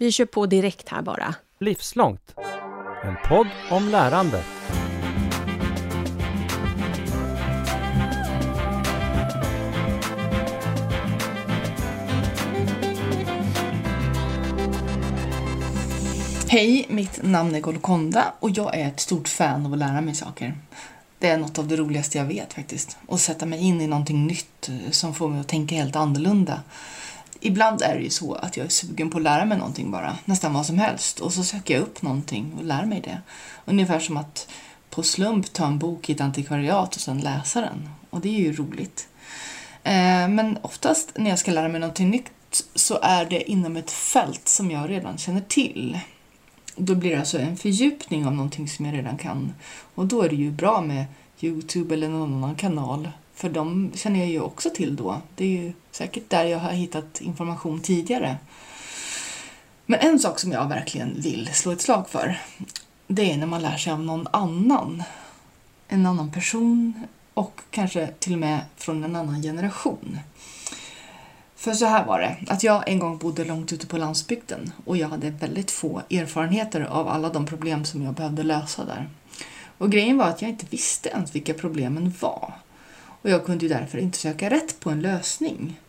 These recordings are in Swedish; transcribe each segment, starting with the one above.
Vi kör på direkt här bara. Livslångt. En podd om lärande. Hej, mitt namn är Golkonda och jag är ett stort fan av att lära mig saker. Det är något av det roligaste jag vet faktiskt. Att sätta mig in i någonting nytt som får mig att tänka helt annorlunda. Ibland är det ju så att jag är sugen på att lära mig någonting bara, nästan vad som helst. Och så söker jag upp någonting och lär mig det. Ungefär som att på slump ta en bok i ett antikvariat och sen läsa den. Och det är ju roligt. Eh, men oftast när jag ska lära mig någonting nytt så är det inom ett fält som jag redan känner till. Då blir det alltså en fördjupning av någonting som jag redan kan. Och då är det ju bra med Youtube eller någon annan kanal. För de känner jag ju också till då. Det är ju säkert där jag har hittat information tidigare. Men en sak som jag verkligen vill slå ett slag för, det är när man lär sig av någon annan. En annan person och kanske till och med från en annan generation. För så här var det, att jag en gång bodde långt ute på landsbygden och jag hade väldigt få erfarenheter av alla de problem som jag behövde lösa där. Och grejen var att jag inte visste ens vilka problemen var. Och jag kunde ju därför inte söka rätt på en lösning.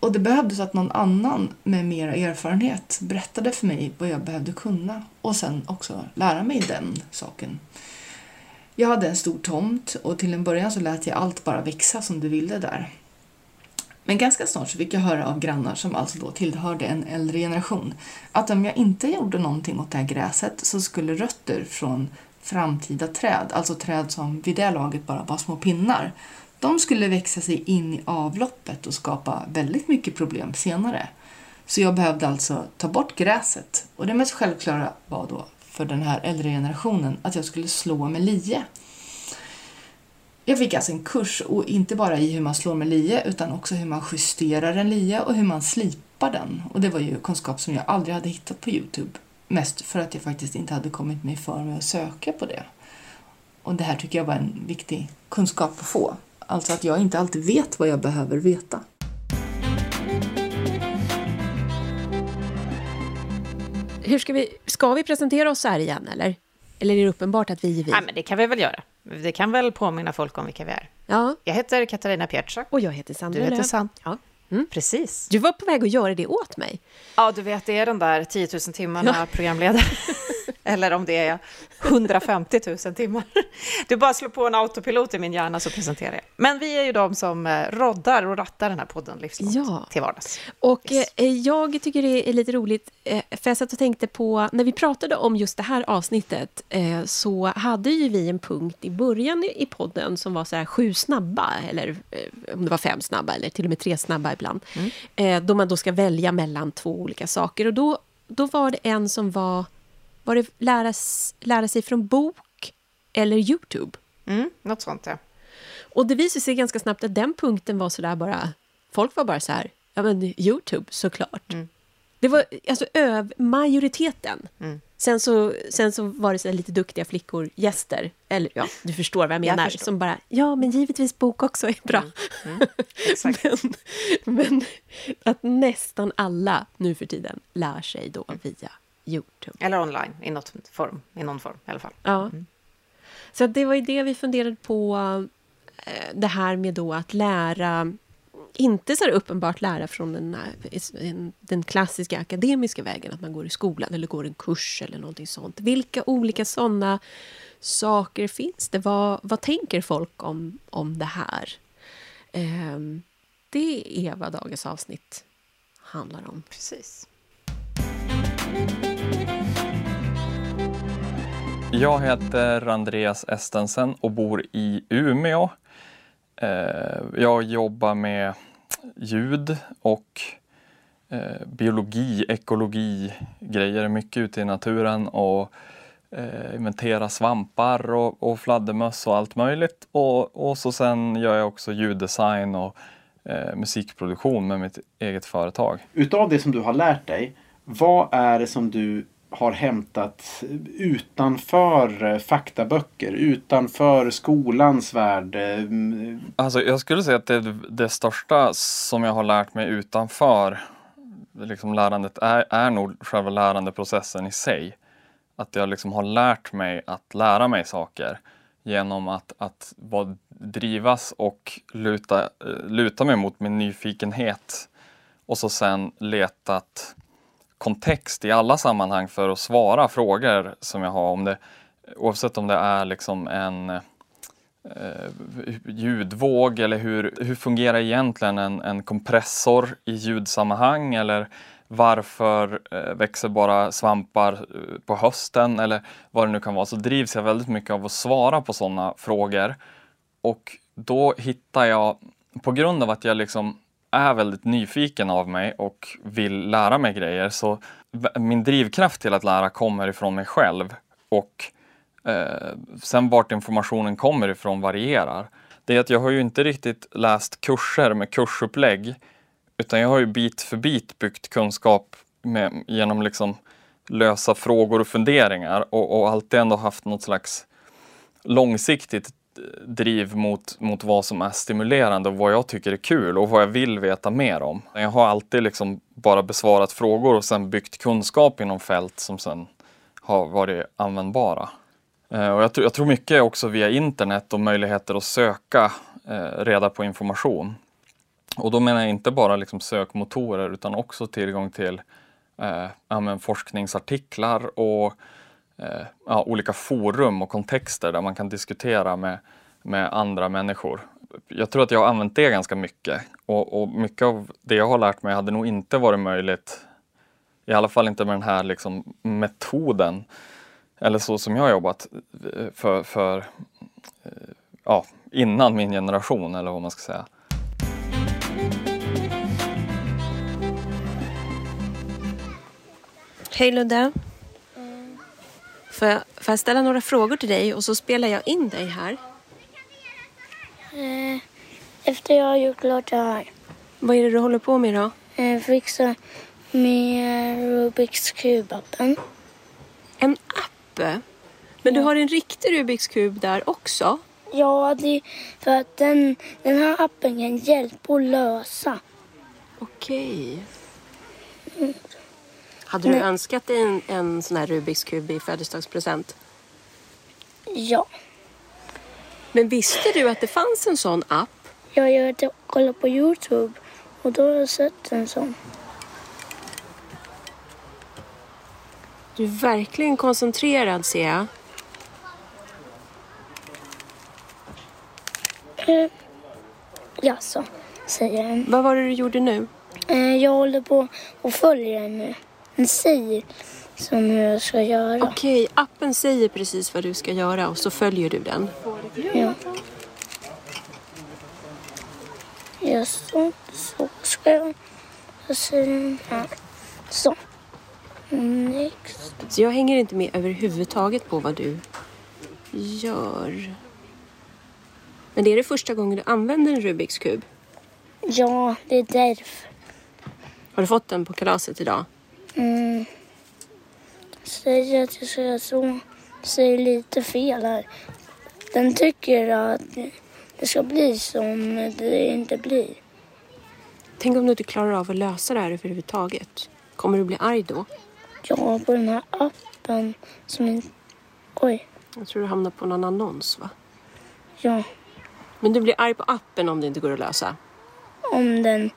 Och det behövdes att någon annan med mer erfarenhet berättade för mig vad jag behövde kunna och sen också lära mig den saken. Jag hade en stor tomt och till en början så lät jag allt bara växa som det ville där. Men ganska snart så fick jag höra av grannar som alltså då tillhörde en äldre generation att om jag inte gjorde någonting åt det här gräset så skulle rötter från framtida träd, alltså träd som vid det laget bara var små pinnar, de skulle växa sig in i avloppet och skapa väldigt mycket problem senare. Så jag behövde alltså ta bort gräset och det mest självklara var då för den här äldre generationen att jag skulle slå med lie. Jag fick alltså en kurs, och inte bara i hur man slår med lie utan också hur man justerar en lie och hur man slipar den. Och det var ju kunskap som jag aldrig hade hittat på Youtube. Mest för att jag faktiskt inte hade kommit mig för med att söka på det. Och det här tycker jag var en viktig kunskap att få. Alltså att jag inte alltid vet vad jag behöver veta. Hur ska vi, ska vi presentera oss här igen eller? Eller är det uppenbart att vi är vi? Nej, men det kan vi väl göra. Det kan väl påminna folk om vilka vi är. Ja. Jag heter Katarina Pietschak. Och jag heter Sandra Du heter Löf. Sand. Ja. Precis. Du var på väg att göra det åt mig. Ja, du vet, det är den där 10 000 timmarna programledare. Eller om det är 150 000 timmar. Du bara slår på en autopilot i min hjärna så presenterar jag. Men vi är ju de som eh, roddar och rattar den här podden livslångt Ja. till vardags. Och Yes. eh, jag tycker det är lite roligt, eh, för jag satt och tänkte på, när vi pratade om just det här avsnittet, så hade ju vi en punkt i början i, podden som var så här sju snabba, eller om det var fem snabba, eller till och med tre snabba ibland, eh, då man då ska välja mellan två olika saker. Och då, då var det en som var, var det lära, lära sig från bok eller Youtube? Mm, något sånt, ja. Och det visade sig ganska snabbt att den punkten var så där bara... Folk var bara så här, ja men Youtube såklart. Det var alltså öv, majoriteten. Sen, så, sen så var det så lite duktiga flickor, gäster, eller ja, du förstår vad jag menar, förstår. som bara, ja men givetvis bok också är bra. Exakt. men, men att nästan alla nu för tiden lär sig då via Youtube. Eller online, i, något form, i någon form i alla fall. Ja. Så att det var ju det vi funderade på, eh, det här med då att lära, inte så uppenbart lära från den, en- den klassiska akademiska vägen, att man går i skolan eller går en kurs eller någonting sånt. Vilka olika sådana saker finns det? Vad, vad tänker folk om, om det här? Ehm, det är vad dagens avsnitt handlar om. Precis. Jag heter Andreas Estensen och bor i Umeå. Eh, jag jobbar med ljud och eh, biologi, ekologi, grejer mycket ute i naturen och inventerar inventera svampar och, och fladdermöss och allt möjligt. Och, och så sen gör jag också ljuddesign och eh, musikproduktion med mitt eget företag. Utav det som du har lärt dig, vad är det som du har hämtat utanför eh, faktaböcker, utanför skolans värld? Eh, alltså, jag skulle säga att det, det största som jag har lärt mig utanför liksom lärandet är, är nog själva lärandeprocessen i sig. Att jag liksom har lärt mig att lära mig saker genom att, att drivas och luta, eh, luta mig mot min nyfikenhet och så sen letat kontext i alla sammanhang för att svara frågor som jag har. Om det, oavsett om det är liksom en eh, ljudvåg eller hur, hur fungerar egentligen en, en kompressor i ljudsammanhang eller varför eh, växer bara svampar eh, på hösten eller vad det nu kan vara så drivs jag väldigt mycket av att svara på sådana frågor. Och då hittar jag, på grund av att jag liksom är väldigt nyfiken av mig och vill lära mig grejer så min drivkraft till att lära kommer ifrån mig själv och eh, sen vart informationen kommer ifrån varierar. Det är att jag har ju inte riktigt läst kurser med kursupplägg utan jag har ju bit för bit byggt kunskap med, genom liksom lösa frågor och funderingar och, och alltid ändå haft något slags långsiktigt driv mot, mot vad som är stimulerande och vad jag tycker är kul och vad jag vill veta mer om. Jag har alltid liksom bara besvarat frågor och sen byggt kunskap inom fält som sen har varit användbara. Eh, och jag, tror, jag tror mycket också via internet och möjligheter att söka eh, reda på information. Och då menar jag inte bara liksom sökmotorer utan också tillgång till eh, ja, forskningsartiklar och eh, ja, olika forum och kontexter där man kan diskutera med, med andra människor. Jag tror att jag har använt det ganska mycket och, och mycket av det jag har lärt mig hade nog inte varit möjligt, i alla fall inte med den här liksom, metoden eller så som jag har jobbat eh, för, för eh, ja, innan min generation eller vad man ska säga. Hej Ludde. Får jag, får jag ställa några frågor till dig och så spelar jag in dig här? Eh, efter jag har gjort klart det här. Vad är det du håller på med då? Eh, fixa med Rubiks kubappen. En app? Men du har en riktig Rubiks kub där också? Ja, det för att den, den här appen kan hjälpa att lösa. Okej. Hade du Nej. önskat dig en, en sån här Rubiks kub i födelsedagspresent? Ja, Men visste du att det fanns en sån app? jag gör det kolla på Youtube och då har jag sett en sån. Du är verkligen koncentrerad ser jag. Eh, jaså, säger den. Vad var det du gjorde nu? Eh, jag håller på och följer den nu. Den säger som jag ska göra. Okej, appen säger precis vad du ska göra och så följer du den. Ja. Ja, så, så ska jag. Jag säger den här. Så. Next. Så jag hänger inte med överhuvudtaget på vad du gör. Men det är det första gången du använder en Rubiks kub. Ja, det är därför. Har du fått den på kalaset idag? Mm. Säger att jag ska göra så. Säger lite fel här. Den tycker att det ska bli som det inte blir. Tänk om du inte klarar av att lösa det här överhuvudtaget. Kommer du bli arg då? Ja, på den här appen som inte... Oj. Jag tror du hamnar på någon annons va? Ja, Men du blir arg på appen om det inte går att lösa? om den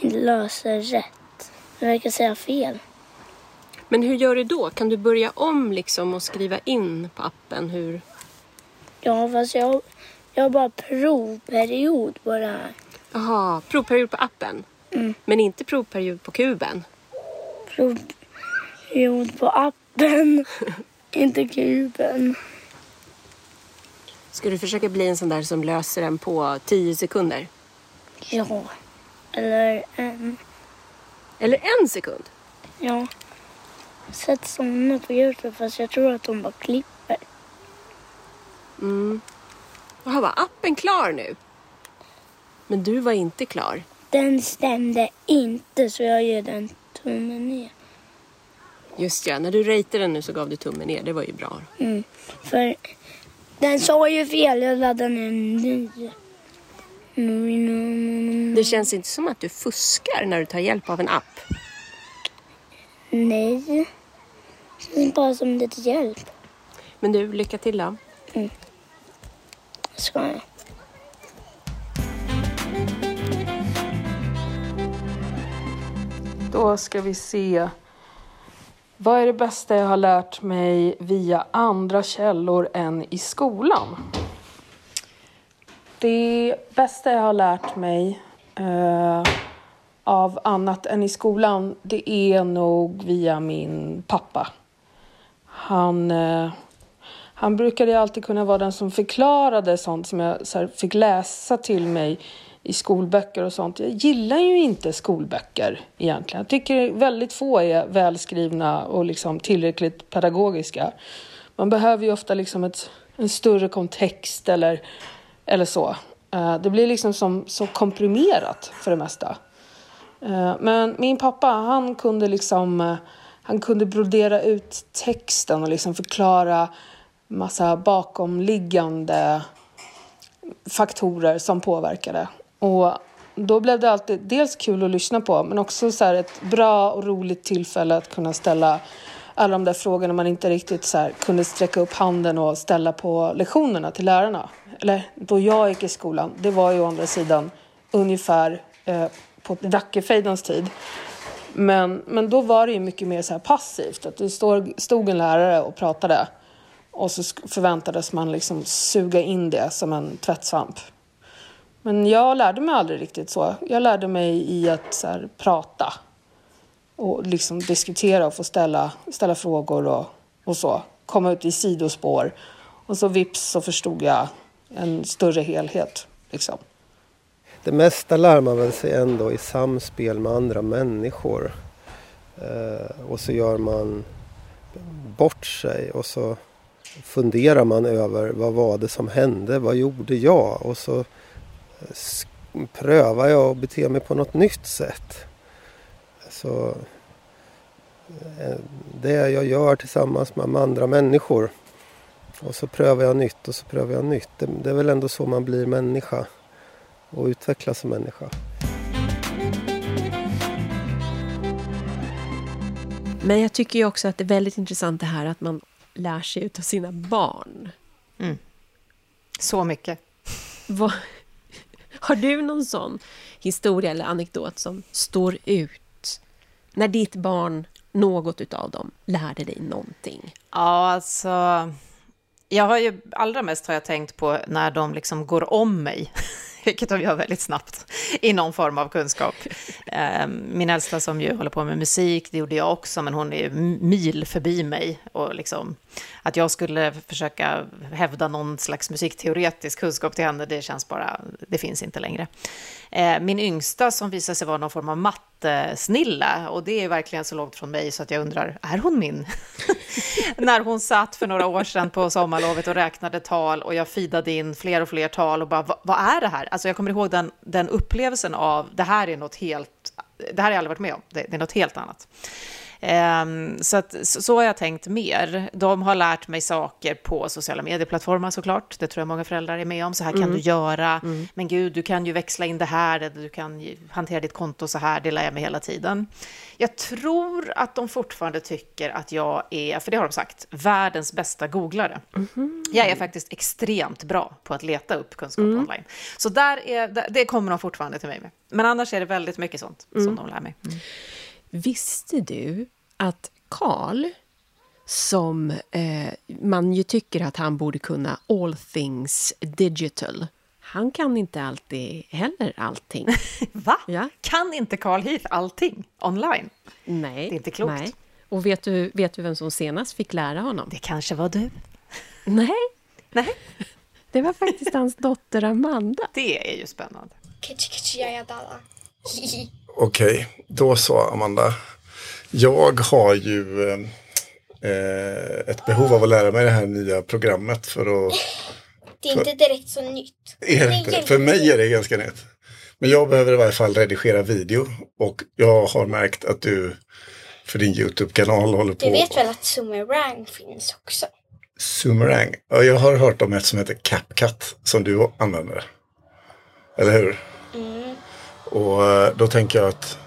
inte löser rätt. Den verkar säga fel. Men hur gör du då? Kan du börja om liksom och skriva in på appen hur... Ja, fast jag, jag har bara provperiod på det här. Jaha, provperiod på appen? Mm. Men inte provperiod på kuben? Provperiod på appen. inte kuben. Ska du försöka bli en sån där som löser den på 10 sekunder? Ja. Eller en. Eller en sekund? Ja. Sett sådana på Youtube fast jag tror att de bara klipper. Mm. Jaha, var appen klar nu? Men du var inte klar. Den stämde inte så jag ger den tummen ner. Just ja, när du ratade den nu så gav du tummen ner. Det var ju bra. Mm. För den sa ju fel. Jag laddade ner en ny. Det känns inte som att du fuskar när du tar hjälp av en app. Nej. Det är bara som lite hjälp. Men du, lycka till då. Ska jag? Då ska vi se. Vad är det bästa jag har lärt mig via andra källor än i skolan? Det bästa jag har lärt mig eh, av annat än i skolan, det är nog via min pappa. Han, eh, han brukade alltid kunna vara den som förklarade sånt som jag så här, fick läsa till mig i skolböcker och sånt. Jag gillar ju inte skolböcker egentligen. Jag tycker väldigt få är välskrivna och liksom tillräckligt pedagogiska. Man behöver ju ofta liksom ett, en större kontext eller, eller så. Eh, det blir liksom som, så komprimerat för det mesta. Eh, men min pappa, han kunde liksom eh, han kunde brodera ut texten och liksom förklara massa bakomliggande faktorer som påverkade. Och då blev det alltid dels kul att lyssna på men också så här ett bra och roligt tillfälle att kunna ställa alla de där frågorna man inte riktigt så här kunde sträcka upp handen och ställa på lektionerna till lärarna. Eller då jag gick i skolan, det var ju å andra sidan ungefär eh, på Dackefejdens tid. Men, men då var det ju mycket mer så här passivt, att det stod, stod en lärare och pratade och så förväntades man liksom suga in det som en tvättsvamp. Men jag lärde mig aldrig riktigt så. Jag lärde mig i att så här, prata och liksom diskutera och få ställa, ställa frågor och, och så. Komma ut i sidospår. Och så vips så förstod jag en större helhet. Liksom. Det mesta lär man väl sig ändå i samspel med andra människor. Eh, och så gör man bort sig och så funderar man över vad var det som hände, vad gjorde jag? Och så eh, prövar jag att bete mig på något nytt sätt. Så eh, det jag gör tillsammans med andra människor och så prövar jag nytt och så prövar jag nytt. Det, det är väl ändå så man blir människa och utvecklas som människa. Men jag tycker ju också att det är väldigt intressant det här att man lär sig utav sina barn. Så mycket. Vad, har du någon sån historia eller anekdot som står ut? När ditt barn, något utav dem, lärde dig någonting? Ja, alltså... Jag har ju, allra mest har jag tänkt på när de liksom går om mig, vilket de gör väldigt snabbt, i någon form av kunskap. Ehm, min äldsta som ju håller på med musik, det gjorde jag också, men hon är ju mil förbi mig. Och liksom, att jag skulle försöka hävda någon slags musikteoretisk kunskap till henne, det känns bara, det finns inte längre. Eh, min yngsta som visade sig vara någon form av mattesnilla, och det är verkligen så långt från mig så att jag undrar, är hon min? När hon satt för några år sedan på sommarlovet och räknade tal och jag feedade in fler och fler tal och bara, vad är det här? Alltså jag kommer ihåg den, den upplevelsen av, det här är något helt, det här har jag aldrig varit med om, det, det är något helt annat. Ehm, så, att, så, har jag tänkt mer. De har lärt mig saker på sociala medieplattformar såklart. Det tror jag många föräldrar är med om. Så här kan du göra. Men gud, du kan ju växla in det här. eller Du kan hantera ditt konto så här. Det lär jag mig hela tiden. Jag tror att de fortfarande tycker att jag är, för det har de sagt, världens bästa googlare. Jag är faktiskt extremt bra på att leta upp kunskap online. Så där är, det kommer de fortfarande till mig med. Men annars är det väldigt mycket sånt som de lär mig. Visste du att Karl, som eh, man ju tycker att han borde kunna all things digital, han kan inte alltid heller allting. Va? Ja. Kan inte Carl Heath allting online? Nej. Det är inte klokt. Nej. Och vet du, vet du vem som senast fick lära honom? Det kanske var du. Nej, Nej, det var faktiskt hans dotter Amanda. det är ju spännande. Okej, då så Amanda. Jag har ju eh, ett behov av att lära mig det här nya programmet för att... Det är inte direkt så nytt. Är det inte? För mig är det ganska nytt. Men jag behöver i varje fall redigera video och jag har märkt att du för din YouTube-kanal håller på... Du vet väl att Zoomerang finns också? Zoomerang. Ja, jag har hört om ett som heter CapCut som du använder. Eller hur? Mm. Och eh, då tänker jag att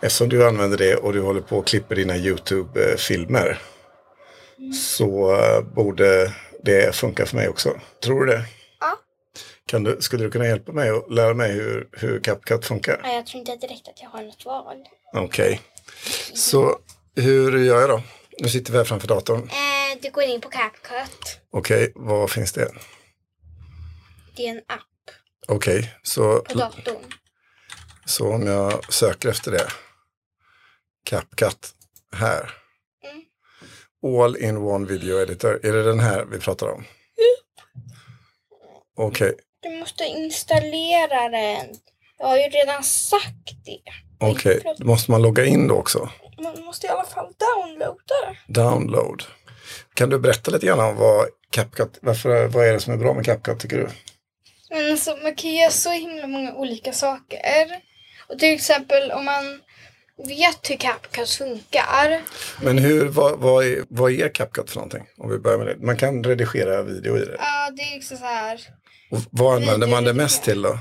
eftersom du använder det och du håller på och klipper dina YouTube-filmer så eh, borde det funka för mig också. Tror du det? Ja. Kan du, skulle du kunna hjälpa mig och lära mig hur, hur CapCut funkar? Nej, jag tror inte direkt att jag har något val. Okej. Så hur gör jag då? Nu sitter vi här framför datorn. Eh, du går in på CapCut. Okej, vad finns det? Det är en app Okej, så, på datorn. Så om jag söker efter det. CapCut här. All in one video editor. Är det den här vi pratar om? Okej, Du måste installera den. Jag har ju redan sagt det. okej. Då måste man logga in då också. Man måste i alla fall downloada. Download. Kan du berätta lite grann om vad CapCut, varför, vad är det som är bra med CapCut tycker du? Men alltså, man kan göra så himla många olika saker. Och till exempel om man vet hur CapCut funkar. Men hur, vad, vad, är, vad är CapCut för någonting? Om vi börjar med det. Man kan redigera video i det. Ja, det är liksom så här Och vad använder man det mest till då?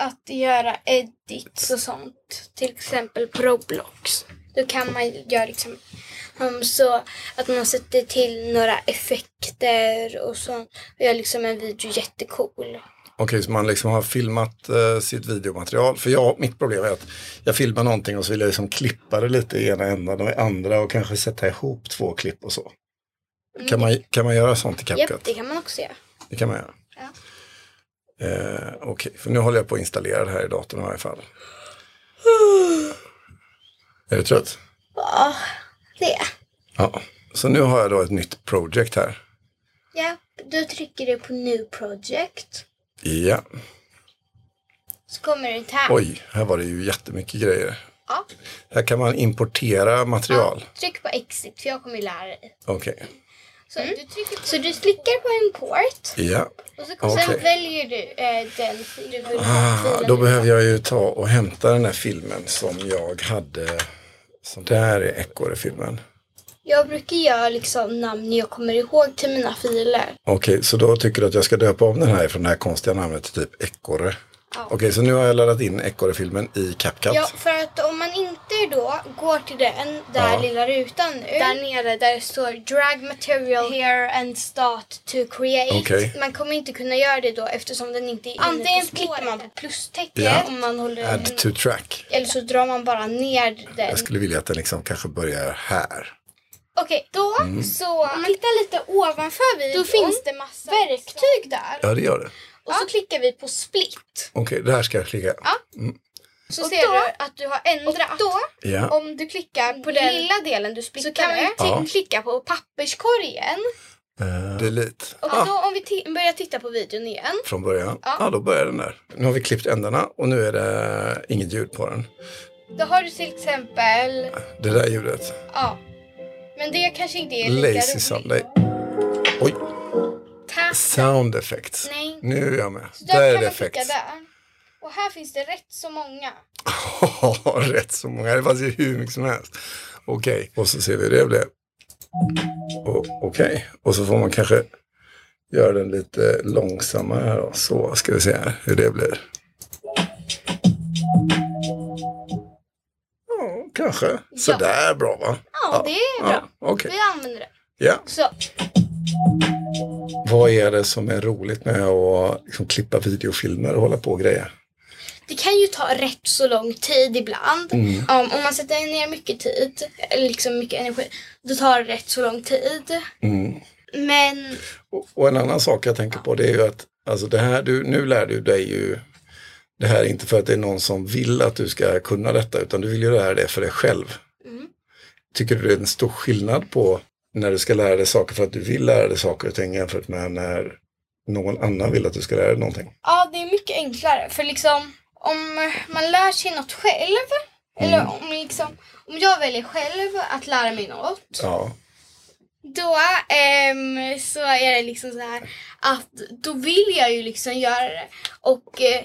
att göra edits och sånt. Till exempel på Roblox. Då kan man göra liksom um, så att man sätter till några effekter och så och gör liksom en video jättecool. Okej, så man liksom har filmat eh, sitt videomaterial. För jag, mitt problem är att jag filmar någonting och så vill jag liksom klippa det lite i ena ändan och i andra och kanske sätta ihop två klipp och så. Kan man, kan man göra sånt i CapCut? Japp, det kan man också göra. Det kan man göra. Ja. Eh, Okej, för nu håller jag på att installera det här i datorn i varje fall. Är du trött? Ja, det. Ja. Så nu har jag då ett nytt project här. Ja, då trycker du på New Project. Ja. Så kommer det här. Oj, här var det ju jättemycket grejer. Ja. Här kan man importera material. Tryck på Exit för jag kommer lära dig. Okej. Så, du, trycker så du klickar på Import. Ja. Och så, och sen väljer du eh, den fil du vill ha Ah, filen då behöver jag ju ta och hämta den här filmen som jag hade. Som där är Ekorre-filmen. Jag brukar göra liksom namn jag kommer ihåg till mina filer. Okej, så då tycker du att jag ska döpa om den här från det här konstiga namnet till typ Ekorre. Okej, så nu har jag laddat in Ekorre-filmen i CapCut. Ja, för att om man inte då går till den där Ja. lilla rutan nu. Där nere där det står drag material here and start to create. Okej. Man kommer inte kunna göra det då eftersom den inte är inne Antingen klickar man på plustecken Ja. om man håller Add to track. Eller så drar man bara ner den. Jag skulle vilja att den liksom kanske börjar här. Okej, då Mm. så om man tittar lite ovanför videon. Då finns det massa verktyg där. Ja, det gör det. Och så klickar vi på split. Okej, det här ska jag klicka. Mm. Så ser du att du har ändrat. Och då, Ja. om du klickar på den lilla delen du splittade, så kan vi Ja. klicka på papperskorgen. Uh, delete. Och Ah, då om vi ti- börjar titta på videon igen. från början. Ja. Ja. då börjar den där. Nu har vi klippt ändarna och nu är det inget ljud på den. Då har du till exempel, Det där ljudet. ja. Men det kanske inte är lika Lazy roligt. sound. Nej. Oj, Tap. sound effects. Nej. Nu är jag med. Så Där där är det där. Och här finns det rätt så många. Rätt så många. Det fanns ju hur mycket som helst. Okej, och så ser vi hur det blev. Okej, och så får man kanske göra den lite långsammare här då. Så ska vi se här hur det blir. Kanske. Sådär bra va? Ja, det är bra. Ja, Okej. Vi använder det. Ja. Så. Vad är det som är roligt med att liksom, klippa videofilmer och hålla på och grejer? Det kan ju ta rätt så lång tid ibland. Mm. Um, om man sätter ner mycket tid, liksom mycket energi, då tar det rätt så lång tid. Mm. Men Och, och en annan sak jag tänker på det är ju att alltså det här, du, nu lär du dig ju det här är inte för att det är någon som vill att du ska kunna detta utan du vill ju lära dig för dig själv. Mm. Tycker du det är en stor skillnad på när du ska lära dig saker för att du vill lära dig saker och ting jämfört med när någon annan vill att du ska lära dig någonting? ja, det är mycket enklare. För liksom, om man lär sig något själv, eller om, liksom, om jag väljer själv att lära mig något, Ja, då ehm, så är det liksom så här att då vill jag ju liksom göra det. Och, eh,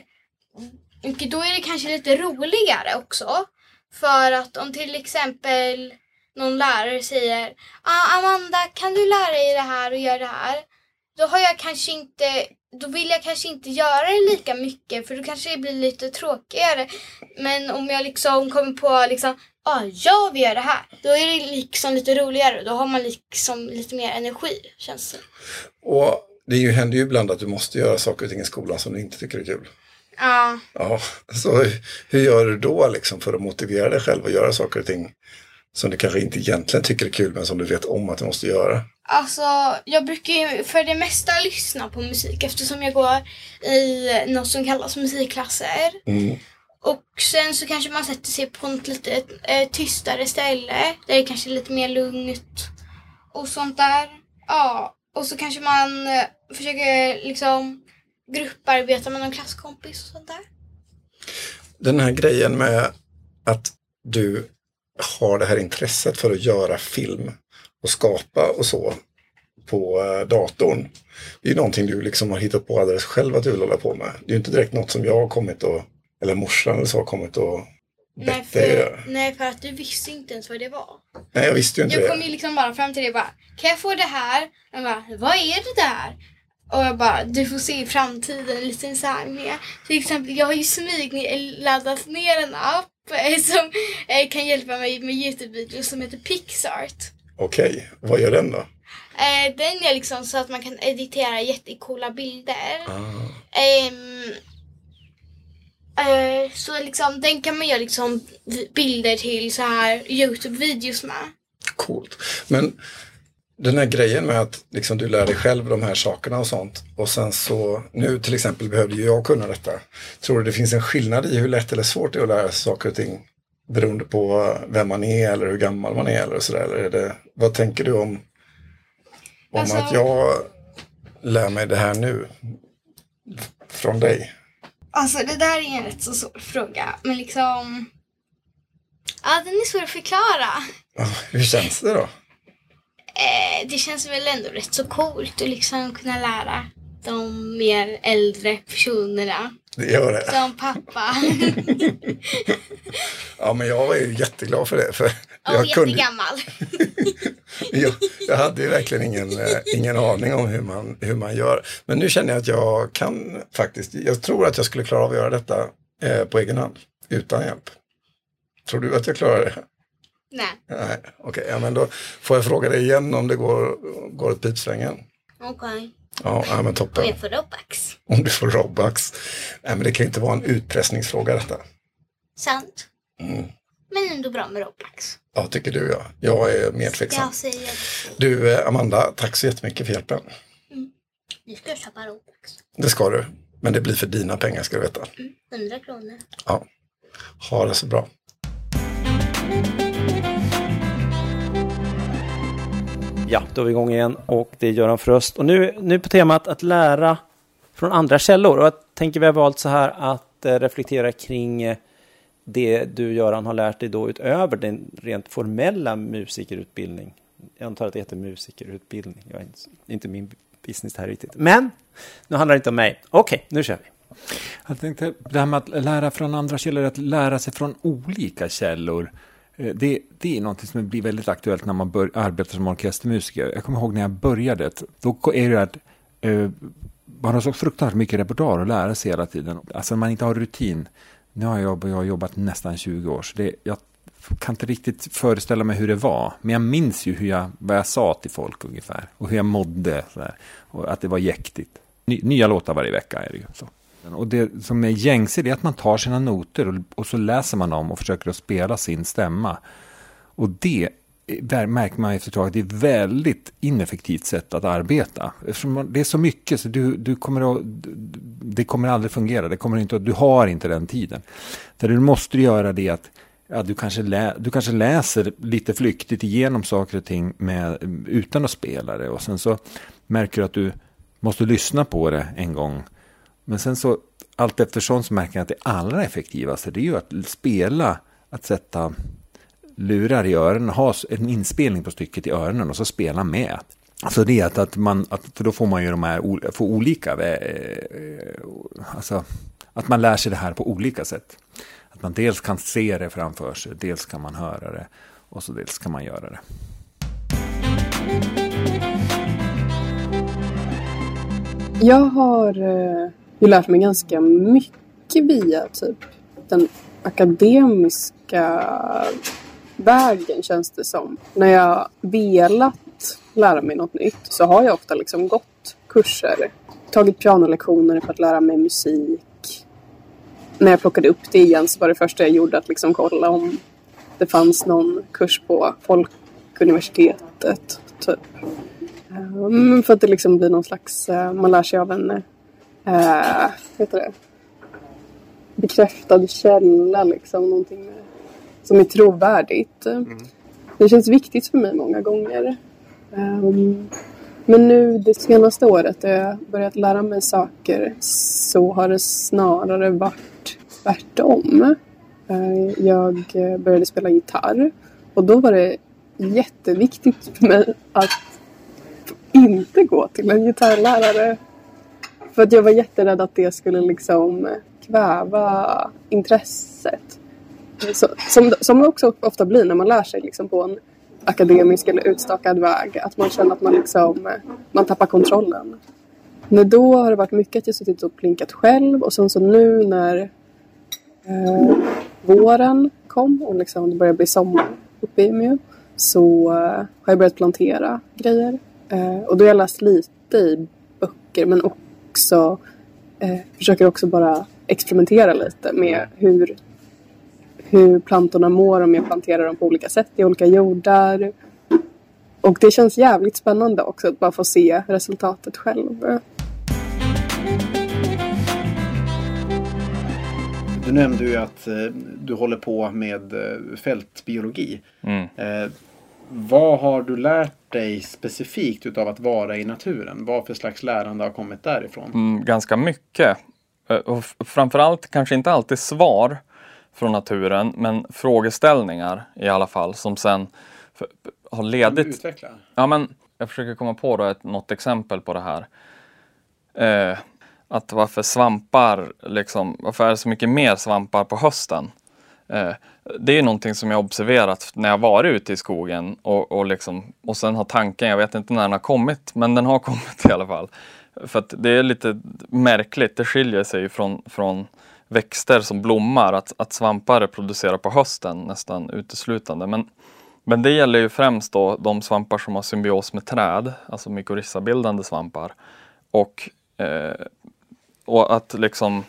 och då är det kanske lite roligare också. För att om till exempel någon lärare säger ah, Amanda kan du lära dig det här och göra det här? då har jag kanske inte, då vill jag kanske inte göra det lika mycket för då kanske det blir lite tråkigare. Men om jag liksom kommer på liksom, ah, ja, ah, jag vill göra det här. Då är det liksom lite roligare. Då har man liksom lite mer energi, känns det. Och det händer ju ibland att du måste göra saker och ting i skolan som du inte tycker är kul. Ja. Ja, så hur gör du då liksom för att motivera dig själv att göra saker och ting som du kanske inte egentligen tycker är kul men som du vet om att du måste göra? Alltså, jag brukar ju för det mesta lyssna på musik eftersom jag går i något som kallas musikklasser. Mm. Och sen så kanske man sätter sig på ett lite eh, tystare ställe där det kanske är lite mer lugnt och sånt där. Ja, och så kanske man eh, försöker liksom grupparbeta med någon klasskompis och sånt där. Den här grejen med att du har det här intresset för att göra film och skapa och så på eh, datorn. Det är ju någonting du liksom har hittat på alldeles själv att du vill hålla på med. Det är ju inte direkt något som jag har kommit och, eller morsan eller så har kommit och Nej bett dig för, nej, för att du visste inte ens vad det var. Nej, jag visste ju inte Jag kom det. ju liksom bara fram till och bara, kan jag få det här? Jag bara, vad är det där? Och jag bara, du får se i framtiden lite så här med. Till exempel, jag har ju smyg laddat ner en app eh, som eh, kan hjälpa mig med Youtube-videos som heter Pixart. Okej, vad gör den då? Eh, den är liksom så att man kan editera jättecoola bilder. Ah. Ehm, eh, så liksom, den kan man göra liksom bilder till så här Youtube-videos med. Coolt. Men den här grejen med att liksom du lär dig själv de här sakerna och sånt. Och sen så, nu till exempel behövde ju jag kunna detta. Tror du det finns en skillnad i hur lätt eller svårt det är att lära sig saker och ting? Beroende på vem man är eller hur gammal man är eller sådär. Eller är det, vad tänker du om, om Alltså- att jag lär mig det här nu? Från dig? Alltså det där är en rätt så svår fråga. Men liksom... Ja, den är svår att förklara. Hur känns det då? Eh, det känns väl ändå rätt så coolt att liksom kunna lära de mer äldre personerna. Det gör det. Som pappa. Ja, men jag är ju jätteglad för det. För Och jag, kunde, jättegammal. jag, jag hade verkligen ingen, eh, ingen aning om hur man, hur man gör. Men nu känner jag att jag kan faktiskt, jag tror att jag skulle klara av att göra detta eh, på egen hand, utan hjälp. Tror du att jag klarar det? Nej, Nej, okej, ja, men då får jag fråga dig igen om det går, går åt pipsvängen. okej. Ja, ja, men toppen. Och jag får Robux. Om du får Robux. Nej, men det kan inte vara en utpressningsfråga detta. Sant. Mm. Men ändå bra med Robux. Ja, tycker du ja. Jag är mer tveksam. Du, eh, Amanda, tack så jättemycket för hjälpen. nu ska jag köpa Robux. Det ska du. Men det blir för dina pengar ska du veta. 100 kronor. Ja. Ha det så bra. Ja, då är vi igång igen och det är Göran Fröst. Och nu, nu på temat att lära från andra källor. Och jag tänker vi har valt så här att eh, reflektera kring eh, det du Göran har lärt dig då utöver den rent formella musikerutbildning. Jag antar att det heter musikerutbildning. Jag är inte, inte min business det här riktigt. Men nu handlar det inte om mig. Okej, nu kör vi. Jag tänkte det här med att lära från andra källor, att lära sig från olika källor. Eh, det, det är något som blir väldigt aktuellt när man bör, arbetar som orkestermusiker. Jag kommer ihåg när jag började, då är det att eh, man har så fruktansvärt mycket repertoar att lära sig hela tiden. Alltså när man inte har rutin. Nu har jag, jag har jobbat nästan 20 år, så det, jag kan inte riktigt föreställa mig hur det var. Men jag minns ju hur jag, vad jag sa till folk ungefär. Och hur jag mådde. Sådär, och att det var jäktigt. Ny, nya låtar varje vecka är det ju. Så. Och det som är gängse är att man tar sina noter och, och så läser man dem och försöker att spela sin stämma. Och det där märker man efter ett tag att det är ett väldigt ineffektivt sätt att arbeta. Eftersom det är så mycket så du, du kommer att, det kommer aldrig fungera. Det kommer inte, du har inte den tiden. Det du måste göra det är att ja, du, kanske lä, du kanske läser lite flyktigt igenom saker och ting med, utan att spela det. Och sen så märker du att du måste lyssna på det en gång. Men sen så allt eftersom så märker jag att det allra effektivaste det är ju att spela, att sätta lurar i öronen, ha en inspelning på stycket i öronen och så spela med. Så det är att, att man, att, för då får man ju de här får få olika, eh, eh, alltså att man lär sig det här på olika sätt. Att man dels kan se det framför sig, dels kan man höra det och så dels kan man göra det. Jag har eh, ju lärt mig ganska mycket via typ den akademiska vägen känns det som. När jag velat lära mig något nytt så har jag ofta liksom gått kurser. Tagit pianolektioner för att lära mig musik. När jag plockade upp det igen så var det första jag gjorde att liksom kolla om det fanns någon kurs på Folkuniversitetet. Typ. Um, för att det liksom blir någon slags, uh, man lär sig av en, eh, uh, heter det? bekräftad källa liksom. Någonting med, som är trovärdigt. Mm. Det känns viktigt för mig många gånger. Um, men nu det senaste året när jag börjat lära mig saker så har det snarare varit tvärtom. Uh, jag började spela gitarr och då var det jätteviktigt för mig att inte gå till en gitarrlärare. För att jag var jätterädd att det skulle liksom eh, kväva intresset. Så, som, som det också ofta blir när man lär sig liksom på en akademisk eller utstakad väg. Att man känner att man, liksom, eh, man tappar kontrollen. Men då har det varit mycket att jag suttit och plinkat själv och sen så nu när eh, våren kom och liksom det började bli sommar uppe i Umeå så eh, har jag börjat plantera grejer. Eh, och då har jag läst lite i böcker men också eh, försöker också bara experimentera lite med hur, hur plantorna mår om jag planterar dem på olika sätt i olika jordar. Och det känns jävligt spännande också att bara få se resultatet själv. Du nämnde ju att eh, du håller på med eh, fältbiologi. Mm. Eh, vad har du lärt dig specifikt utav att vara i naturen? Vad för slags lärande har kommit därifrån? Mm, ganska mycket. Eh, och framförallt kanske inte alltid svar från naturen, men frågeställningar i alla fall som sen har ledit... Utveckla? Ja, men jag försöker komma på då ett, något exempel på det här. Eh, att varför svampar, liksom, varför är det så mycket mer svampar på hösten? Eh, det är någonting som jag observerat när jag varit ute i skogen och, och, liksom, och sen har tanken, jag vet inte när den har kommit, men den har kommit i alla fall. För att det är lite märkligt, det skiljer sig från, från växter som blommar, att, att svampar reproducerar på hösten nästan uteslutande. Men, men det gäller ju främst då de svampar som har symbios med träd, alltså mykorrhizabildande svampar. Och, eh, och att liksom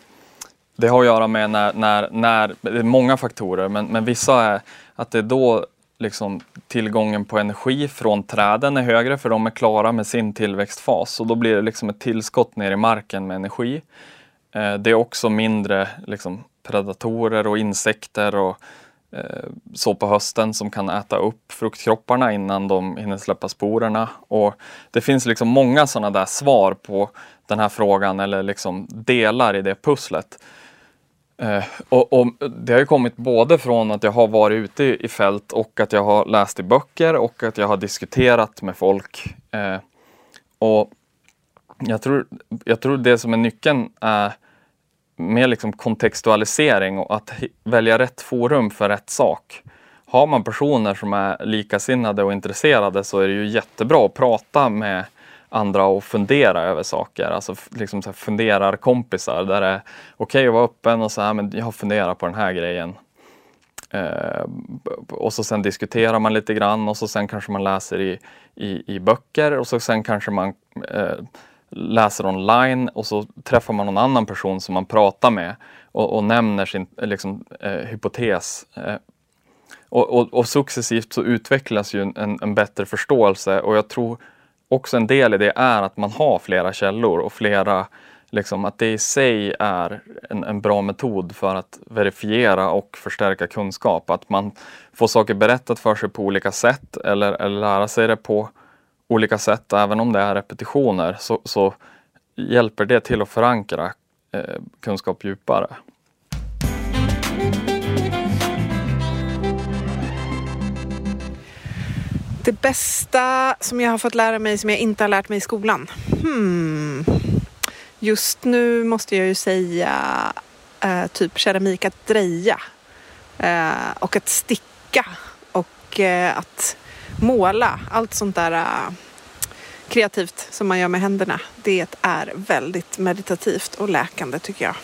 det har att göra med när, när, när det är många faktorer, men, men vissa är att det är då liksom tillgången på energi från träden är högre för de är klara med sin tillväxtfas och då blir det liksom ett tillskott ner i marken med energi. Eh, det är också mindre liksom, predatorer och insekter och eh, så på hösten som kan äta upp fruktkropparna innan de hinner släppa sporerna. Och det finns liksom många sådana där svar på den här frågan eller liksom delar i det pusslet. Eh, och, och, Det har ju kommit både från att jag har varit ute i fält och att jag har läst i böcker och att jag har diskuterat med folk. Eh, och jag tror, jag tror det som är nyckeln är mer liksom kontextualisering och att välja rätt forum för rätt sak. Har man personer som är likasinnade och intresserade så är det ju jättebra att prata med andra och fundera över saker. Alltså liksom så funderar kompisar där det är okej okay att vara öppen och så här, men jag har funderat på den här grejen. Eh, och så sen diskuterar man lite grann och så sen kanske man läser i, i, i böcker och så sen kanske man eh, läser online och så träffar man någon annan person som man pratar med och, och nämner sin liksom, eh, hypotes. Eh, och, och, och, successivt så utvecklas ju en, en bättre förståelse och jag tror också en del i det är att man har flera källor och flera, liksom, att det i sig är en, en, bra metod för att verifiera och förstärka kunskap. Att man får saker berättat för sig på olika sätt eller, eller lära sig det på olika sätt. Även om det är repetitioner så, så hjälper det till att förankra eh, kunskap djupare. Det bästa som jag har fått lära mig som jag inte har lärt mig i skolan? Hmm. Just nu måste jag ju säga eh, typ keramik att dreja eh, och att sticka och eh, att måla. Allt sånt där eh, kreativt som man gör med händerna. Det är väldigt meditativt och läkande tycker jag.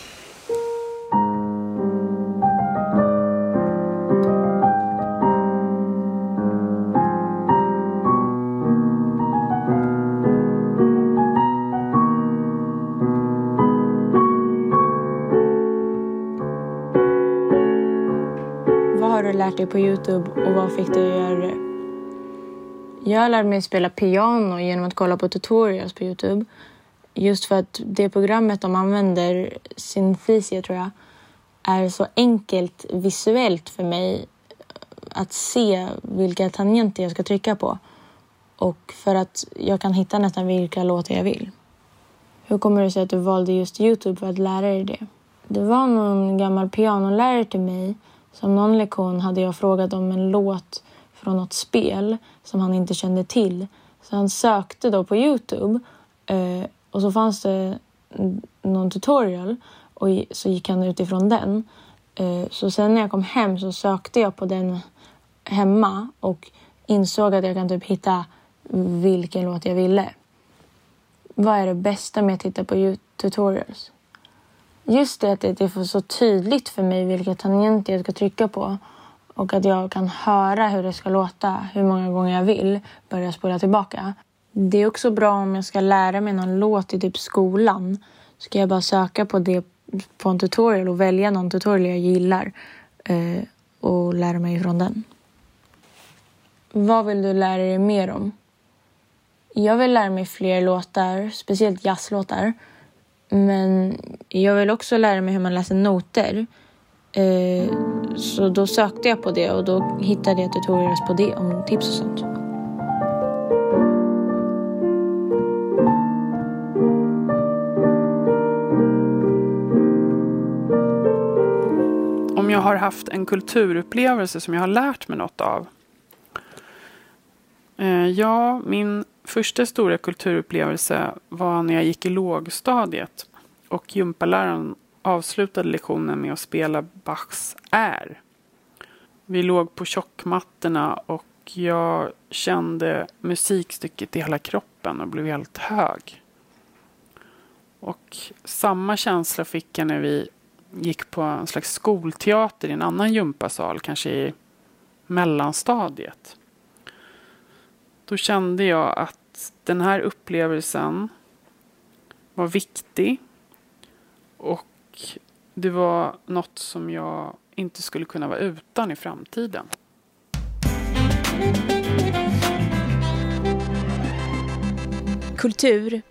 Har du lärt dig på Youtube och vad fick du att göra det? Jag lärde mig spela piano genom att kolla på tutorials på Youtube. Just för att det programmet de använder, Synthesia tror jag, är så enkelt visuellt för mig att se vilka tangenter jag ska trycka på. Och för att jag kan hitta nästan vilka låtar jag vill. Hur kommer det sig att du valde just Youtube för att lära dig det? Det var någon gammal pianolärare till mig som någon lektion hade jag frågat om en låt från något spel som han inte kände till. Så han sökte då på Youtube eh, och så fanns det någon tutorial och så gick han utifrån den. Eh, så sen när jag kom hem så sökte jag på den hemma och insåg att jag kan typ hitta vilken låt jag ville. Vad är det bästa med att titta på tutorials? Just det att det är så tydligt för mig vilka tangenter jag ska trycka på och att jag kan höra hur det ska låta hur många gånger jag vill börja spola tillbaka. Det är också bra om jag ska lära mig någon låt i typ skolan. Ska jag bara söka på det på en tutorial och välja någon tutorial jag gillar eh, och lära mig från den. Vad vill du lära dig mer om? Jag vill lära mig fler låtar, speciellt jazzlåtar. Men jag vill också lära mig hur man läser noter. Eh, så då sökte jag på det och då hittade jag tutorials på det om tips och sånt. Om jag har haft en kulturupplevelse som jag har lärt mig något av? Eh, ja, min första stora kulturupplevelse var när jag gick i lågstadiet och gympaläraren avslutade lektionen med att spela Bachs Är. Vi låg på tjockmattorna och jag kände musikstycket i hela kroppen och blev helt hög. Och samma känsla fick jag när vi gick på en slags skolteater i en annan gympasal, kanske i mellanstadiet. Då kände jag att den här upplevelsen var viktig och det var något som jag inte skulle kunna vara utan i framtiden. Kultur,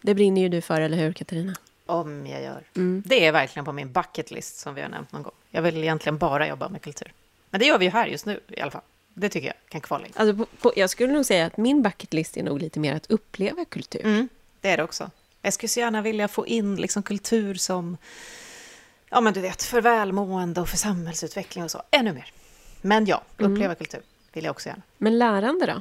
det brinner ju du för, eller hur Katarina? Om jag gör. Mm. Det är verkligen på min bucket list som vi har nämnt någon gång. Jag vill egentligen bara jobba med kultur. Men det gör vi ju här just nu i alla fall. Det tycker jag kan kvala in. Alltså, på, på, jag skulle nog säga att min bucket list är nog lite mer att uppleva kultur. Mm, det är det också. Jag skulle så gärna vilja få in liksom kultur som, ja men du vet, för välmående och för samhällsutveckling och så, ännu mer. Men ja, uppleva mm. kultur vill jag också gärna. Men lärande då?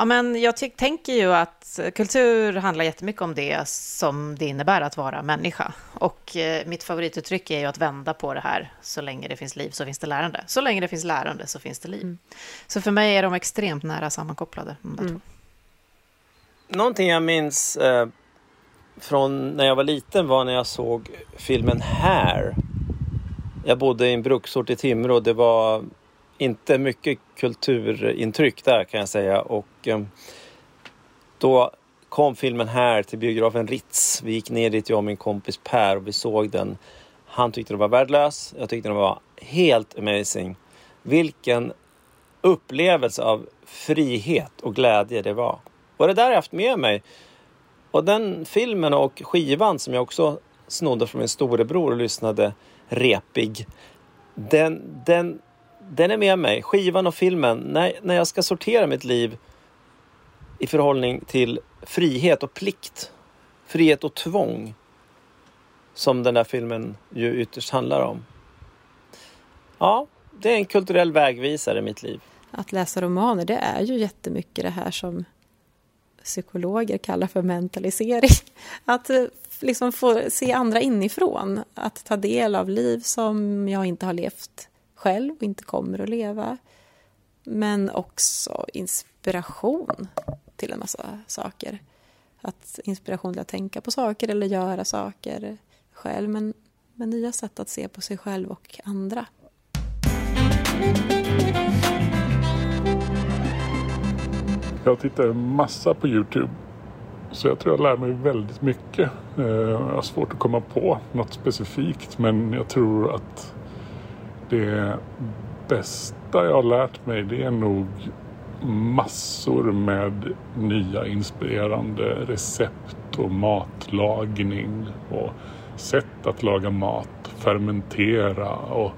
Ja, men jag tänker ju att kultur handlar jättemycket om det som det innebär att vara människa. Och eh, mitt favorituttryck är ju att vända på det här. Så länge det finns liv så finns det lärande. Så länge det finns lärande så finns det liv. Mm. Så för mig är de extremt nära sammankopplade. Mm. Någonting jag minns eh, från när jag var liten var när jag såg filmen Hair. Jag bodde i en bruksort i Timrå och det var inte mycket kulturintryck där kan jag säga. Och ehm, då kom filmen här till biografen Ritz. Vi gick ner dit, jag och min kompis Per, och vi såg den. Han tyckte den var värdelös. Jag tyckte den var helt amazing. Vilken upplevelse av frihet och glädje det var. Och det där har jag haft med mig. Och den filmen och skivan som jag också snodde från min storebror och lyssnade repig. Den, den den är med mig. Skivan och filmen. När, när jag ska sortera mitt liv i förhållning till frihet och plikt. Frihet och tvång. Som den där filmen ju ytterst handlar om. Ja, det är en kulturell vägvisare i mitt liv. Att läsa romaner, det är ju jättemycket det här som psykologer kallar för mentalisering. Att eh, liksom få se andra inifrån. Att ta del av liv som jag inte har levt själv och inte kommer att leva. Men också inspiration till en massa saker. Att inspiration till att tänka på saker eller göra saker själv. Men, men nya sätt att se på sig själv och andra. Jag tittar massa på Youtube. Så jag tror jag lär mig väldigt mycket. Eh, jag har svårt att komma på något specifikt men jag tror att det bästa jag har lärt mig det är nog massor med nya inspirerande recept och matlagning och sätt att laga mat, fermentera och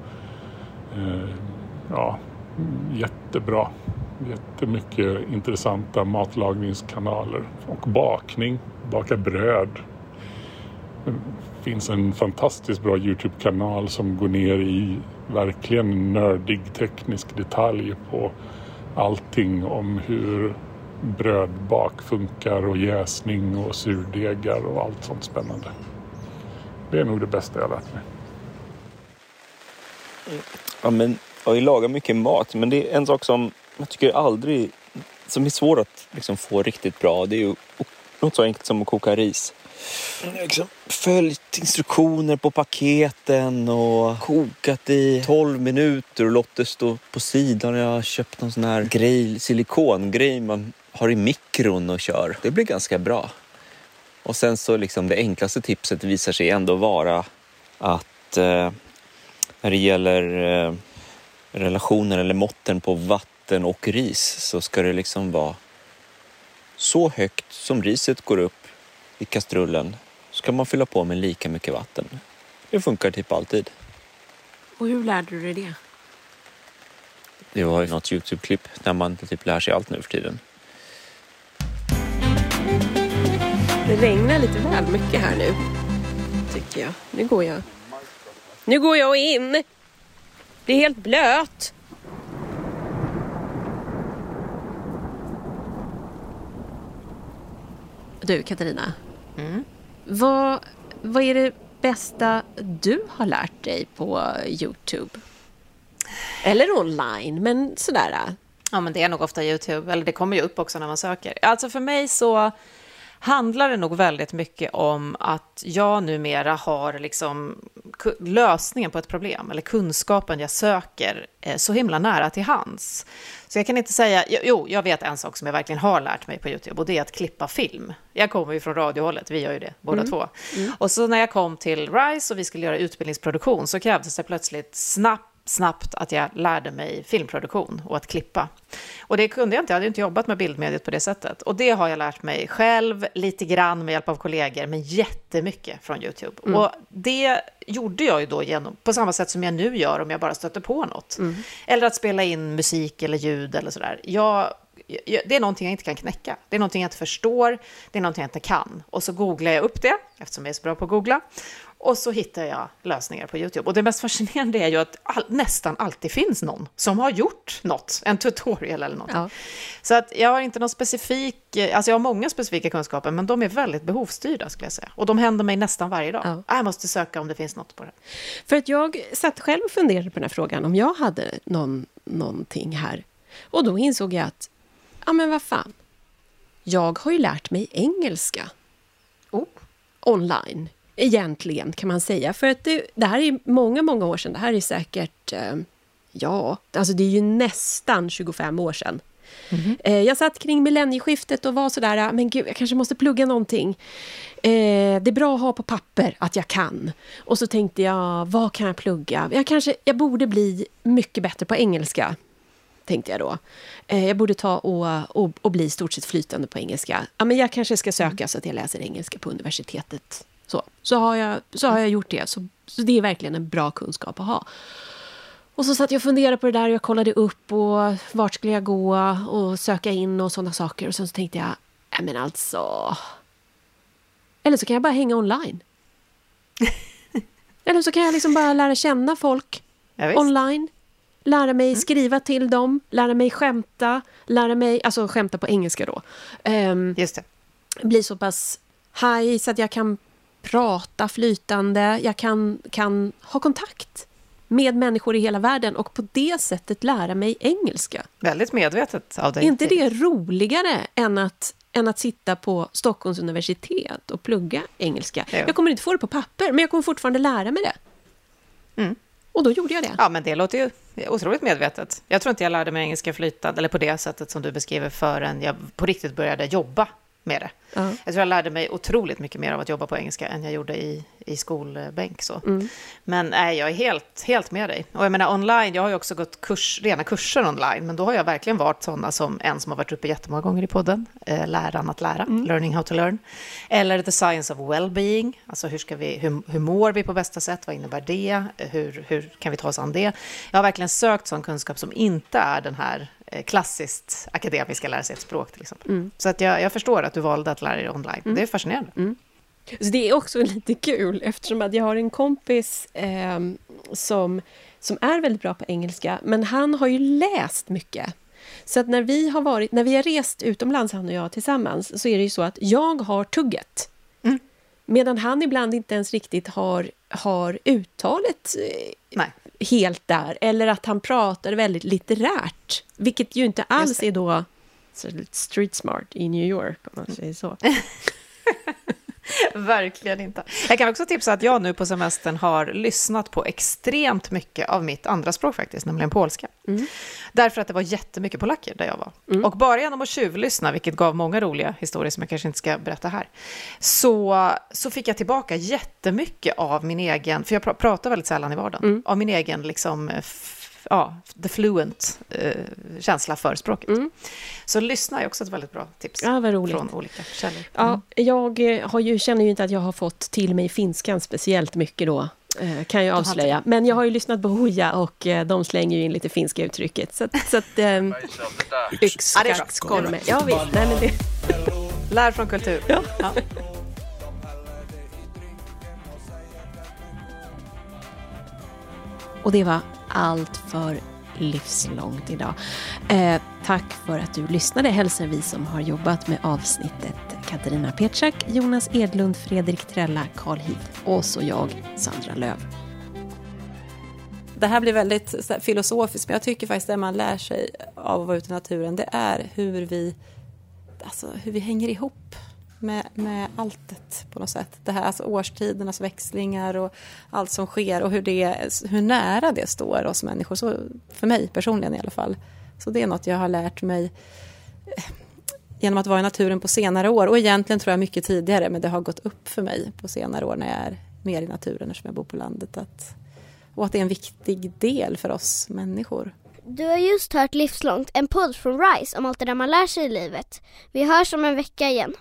eh, ja, jättebra. Jättemycket intressanta matlagningskanaler och bakning, baka bröd. Det finns en fantastiskt bra Youtube-kanal som går ner i verkligen nördig teknisk detalj på allting om hur brödbak funkar och jäsning och surdegar och allt sånt spännande. Det är nog det bästa jag har lärt mig. Ja, men jag lagar mycket mat, men det är en sak som jag tycker aldrig som är svår att liksom få riktigt bra. Det är ju något så enkelt som att koka ris. Liksom följt instruktioner på paketen och kokat i 12 minuter och låtit det stå på sidan. Jag har köpt någon sån här grej, silikongrej man har i mikron och kör. Det blir ganska bra. Och sen så liksom det enklaste tipset visar sig ändå vara att eh, när det gäller eh, relationen eller måtten på vatten och ris så ska det liksom vara så högt som riset går upp i kastrullen ska man fylla på med lika mycket vatten. Det funkar typ alltid. Och hur lärde du dig det? Det var ju något Youtube-klipp där man typ lär sig allt nu för tiden. Det regnar lite väl mycket här nu. Tycker jag. Nu går jag. Nu går jag in. Det är helt blöt. Du Katarina. Vad, vad är det bästa du har lärt dig på Youtube? Eller online, men sådär. Ja, men det är nog ofta Youtube, eller det kommer ju upp också när man söker. Alltså för mig så handlar det nog väldigt mycket om att jag numera har liksom lösningen på ett problem, eller kunskapen jag söker, eh, så himla nära till hands. Så jag kan inte säga, jo, jag vet en sak som jag verkligen har lärt mig på YouTube, och det är att klippa film. Jag kommer ju från radiohållet, vi gör ju det båda Mm. två. Och så när jag kom till RISE och vi skulle göra utbildningsproduktion så krävdes det plötsligt snabbt snabbt att jag lärde mig filmproduktion och att klippa. Och det kunde jag inte, jag hade inte jobbat med bildmediet på det sättet. Och det har jag lärt mig själv, lite grann med hjälp av kollegor, men jättemycket från YouTube. Mm. Och det gjorde jag ju då genom, på samma sätt som jag nu gör om jag bara stöter på något. Eller att spela in musik eller ljud eller sådär. Jag, det är någonting jag inte kan knäcka. Det är någonting jag inte förstår, det är någonting jag inte kan. Och så googlar jag upp det, eftersom jag är så bra på att googla. Och så hittar jag lösningar på YouTube. Och det mest fascinerande är ju att all, nästan alltid finns någon som har gjort något, en tutorial eller något. Så att jag har inte någon specifik, alltså jag har många specifika kunskaper, men de är väldigt behovsstyrda skulle jag säga. Och de händer mig nästan varje dag. Jag måste söka om det finns något på det. För att jag satt själv och funderade på den här frågan om jag hade någon, någonting här. Och då insåg jag att, ja men vad fan. Jag har ju lärt mig engelska. Online. Egentligen kan man säga. För att det, det här är många, många år sedan. Det här är säkert, eh, ja, alltså det är ju nästan 25 år sedan. Eh, Jag satt kring millennieskiftet och var sådär, "Ah, men gud, jag kanske måste plugga någonting. Eh, det är bra att ha på papper att jag kan. Och så tänkte jag, vad kan jag plugga? Jag kanske, jag borde bli mycket bättre på engelska, tänkte jag då. Jag borde ta och, och, och bli i stort sett flytande på engelska. Ja, men jag kanske ska söka så att jag läser engelska på universitetet. Så, så, har, jag, så har jag gjort det. Så, så det är verkligen en bra kunskap att ha. Och så satt jag och funderade på det där och jag kollade upp och vart skulle jag gå och söka in och sådana saker. Och sen så tänkte jag, nej men alltså. Eller så kan jag bara hänga online. Eller så kan jag liksom bara lära känna folk visst. online. Lära mig skriva till dem, lära mig skämta, lära mig, alltså skämta på engelska då. Um, Just det. Bli så pass high så att jag kan prata flytande, jag kan, kan ha kontakt med människor i hela världen och på det sättet lära mig engelska. Väldigt medvetet av dig. Är inte det roligare än att, än att sitta på Stockholms universitet och plugga engelska? Jo. Jag kommer inte få det på papper, men jag kommer fortfarande lära mig det. Mm. Och då gjorde jag det. Ja, men det låter ju otroligt medvetet. Jag tror inte jag lärde mig engelska flytande, eller på det sättet som du beskriver, förrän jag på riktigt började jobba med det. Ja. Jag tror jag lärde mig otroligt mycket mer av att jobba på engelska än jag gjorde i, i skolbänk. Så. Mm. Men nej, jag är helt, helt med dig. Och jag menar online, jag har ju också gått kurs, rena kurser online, men då har jag verkligen varit sådana som en som har varit uppe jättemånga gånger i podden, eh, Läran att lära, Learning how to learn. Eller The Science of Wellbeing, alltså hur, ska vi, hur, hur mår vi på bästa sätt, vad innebär det, hur, hur kan vi ta oss an det? Jag har verkligen sökt sån kunskap som inte är den här klassiskt akademiska lära sig ett språk till exempel. Mm. Så att jag, jag förstår att du valde att lära dig online. Mm. Det är fascinerande. Så det är också lite kul eftersom att jag har en kompis eh, som, som är väldigt bra på engelska, men han har ju läst mycket. Så att när vi har, varit, när vi har rest utomlands, han och jag tillsammans, så är det ju så att jag har tugget. Mm. Medan han ibland inte ens riktigt har, har uttalet eh, Nej. Helt där. Eller att han pratar väldigt litterärt. Vilket ju inte alls är då street smart i New York, om man säger så. Verkligen inte. Jag kan också tipsa att jag nu på semestern har lyssnat på extremt mycket av mitt andra språk faktiskt, nämligen polska. Därför att det var jättemycket polacker där jag var. Och bara genom att tjuvlyssna, vilket gav många roliga historier som jag kanske inte ska berätta här, så, så fick jag tillbaka jättemycket av min egen, för jag pr- pratar väldigt sällan i vardagen, av min egen liksom, ja, the fluent eh, känsla för språket. Så lyssna är också ett väldigt bra tips Ja, vad roligt. från olika källor. Ja, jag eh, har ju, känner ju inte att jag har fått till mig finskan speciellt mycket då, eh, kan jag avslöja. Men jag har ju lyssnat på Hooja och eh, de slänger ju in lite finska uttrycket. Så, så att... Yx, ja, det är bra. Yxkolme. Ja, visst. Nej, men det... Lär från kultur. Ja. Och det var allt för livslångt idag. Eh, tack för att du lyssnade hälsar vi som har jobbat med avsnittet. Katarina Petschak, Jonas Edlund, Fredrik Trella, Carl Hid och så jag, Sandra Löv. Det här blir väldigt filosofiskt, men jag tycker faktiskt det man lär sig av att vara ute i naturen, det är hur vi, alltså, hur vi hänger ihop med, med alltet på något sätt. Det här, alltså årstidernas växlingar och allt som sker och hur, det, hur nära det står oss människor, så, för mig personligen i alla fall. Så det är något jag har lärt mig eh, genom att vara i naturen på senare år och egentligen tror jag mycket tidigare, men det har gått upp för mig på senare år när jag är mer i naturen eftersom jag bor på landet. Att, och att det är en viktig del för oss människor. Du har just hört Livslångt, en podd från RISE om allt det där man lär sig i livet. Vi hörs om en vecka igen.